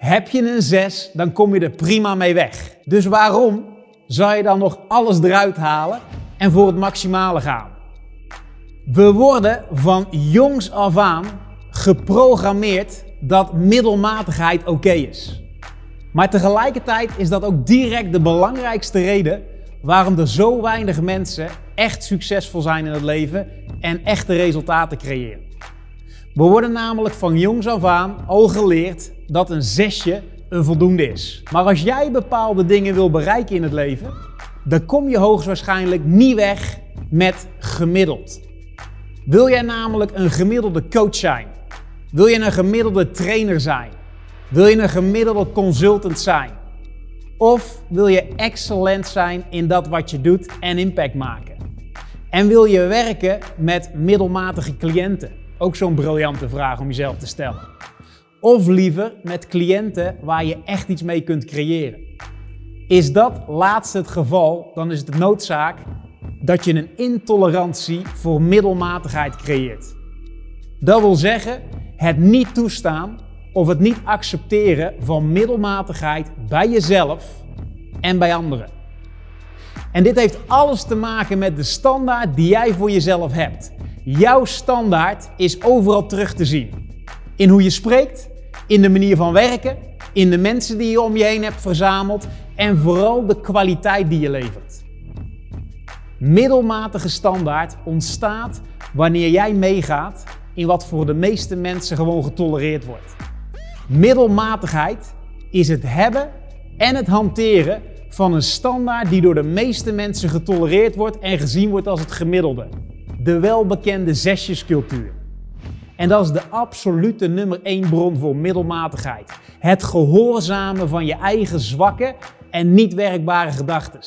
Heb je een 6, dan kom je er prima mee weg. Dus waarom zou je dan nog alles eruit halen en voor het maximale gaan? We worden van jongs af aan geprogrammeerd dat middelmatigheid oké is. Maar tegelijkertijd is dat ook direct de belangrijkste reden waarom er zo weinig mensen echt succesvol zijn in het leven en echte resultaten creëren. We worden namelijk van jongs af aan al geleerd dat een zesje een voldoende is. Maar als jij bepaalde dingen wil bereiken in het leven, dan kom je hoogstwaarschijnlijk niet weg met gemiddeld. Wil jij namelijk een gemiddelde coach zijn? Wil je een gemiddelde trainer zijn? Wil je een gemiddelde consultant zijn? Of wil je excellent zijn in dat wat je doet en impact maken? En wil je werken met middelmatige cliënten? Ook zo'n briljante vraag om jezelf te stellen. Of liever met cliënten waar je echt iets mee kunt creëren. Is dat laatste het geval, dan is het noodzaak dat je een intolerantie voor middelmatigheid creëert. Dat wil zeggen, het niet toestaan of het niet accepteren van middelmatigheid bij jezelf en bij anderen. En dit heeft alles te maken met de standaard die jij voor jezelf hebt. Jouw standaard is overal terug te zien. In hoe je spreekt, in de manier van werken, in de mensen die je om je heen hebt verzameld en vooral de kwaliteit die je levert. Middelmatige standaard ontstaat wanneer jij meegaat in wat voor de meeste mensen gewoon getolereerd wordt. Middelmatigheid is het hebben en het hanteren van een standaard die door de meeste mensen getolereerd wordt en gezien wordt als het gemiddelde. De welbekende zesjescultuur. En dat is de absolute nummer één bron voor middelmatigheid. Het gehoorzamen van je eigen zwakke en niet werkbare gedachten.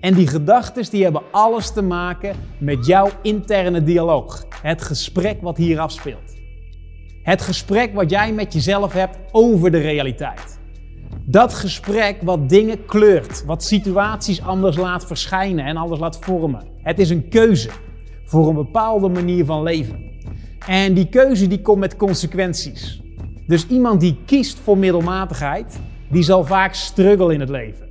En die gedachten die hebben alles te maken met jouw interne dialoog. Het gesprek wat hier afspeelt. Het gesprek wat jij met jezelf hebt over de realiteit. Dat gesprek wat dingen kleurt, wat situaties anders laat verschijnen en anders laat vormen. Het is een keuze voor een bepaalde manier van leven. En die keuze die komt met consequenties. Dus iemand die kiest voor middelmatigheid, die zal vaak struggelen in het leven.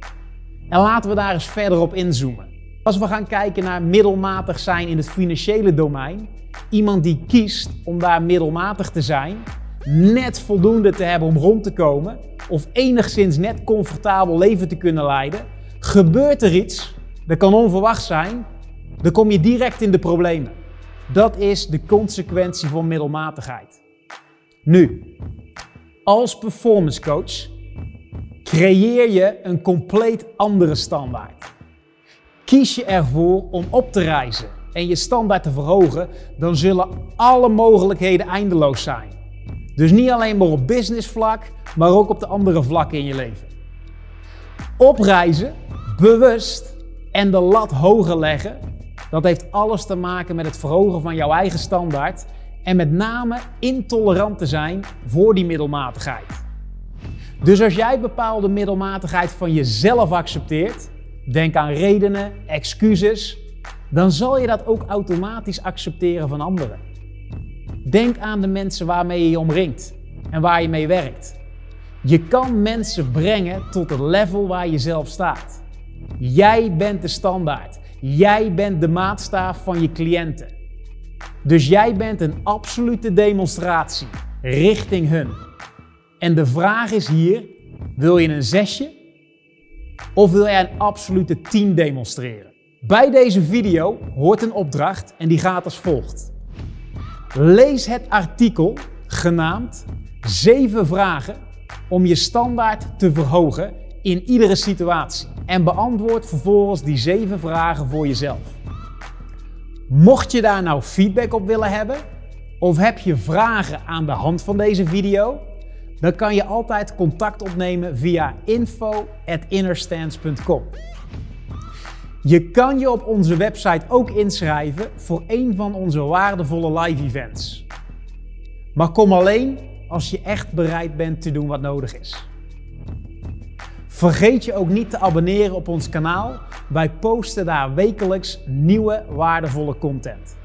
En laten we daar eens verder op inzoomen. Als we gaan kijken naar middelmatig zijn in het financiële domein, iemand die kiest om daar middelmatig te zijn, net voldoende te hebben om rond te komen of enigszins net comfortabel leven te kunnen leiden, gebeurt er iets, dat kan onverwacht zijn, dan kom je direct in de problemen. Dat is de consequentie van middelmatigheid. Nu, als performance coach creëer je een compleet andere standaard. Kies je ervoor om op te reizen en je standaard te verhogen, dan zullen alle mogelijkheden eindeloos zijn. Dus niet alleen maar op businessvlak, maar ook op de andere vlakken in je leven. Opreizen, bewust en de lat hoger leggen, dat heeft alles te maken met het verhogen van jouw eigen standaard en met name intolerant te zijn voor die middelmatigheid. Dus als jij bepaalde middelmatigheid van jezelf accepteert, denk aan redenen, excuses, dan zal je dat ook automatisch accepteren van anderen. Denk aan de mensen waarmee je je omringt en waar je mee werkt. Je kan mensen brengen tot het level waar je zelf staat. Jij bent de standaard. Jij bent de maatstaaf van je cliënten. Dus jij bent een absolute demonstratie richting hun. En de vraag is hier: wil je een zesje of wil jij een absolute 10 demonstreren? Bij deze video hoort een opdracht en die gaat als volgt. Lees het artikel genaamd 7 vragen om je standaard te verhogen in iedere situatie en beantwoord vervolgens die 7 vragen voor jezelf. Mocht je daar nou feedback op willen hebben of heb je vragen aan de hand van deze video, dan kan je altijd contact opnemen via info@innerstance.com. Je kan je op onze website ook inschrijven voor een van onze waardevolle live events. Maar kom alleen als je echt bereid bent te doen wat nodig is. Vergeet je ook niet te abonneren op ons kanaal. Wij posten daar wekelijks nieuwe waardevolle content.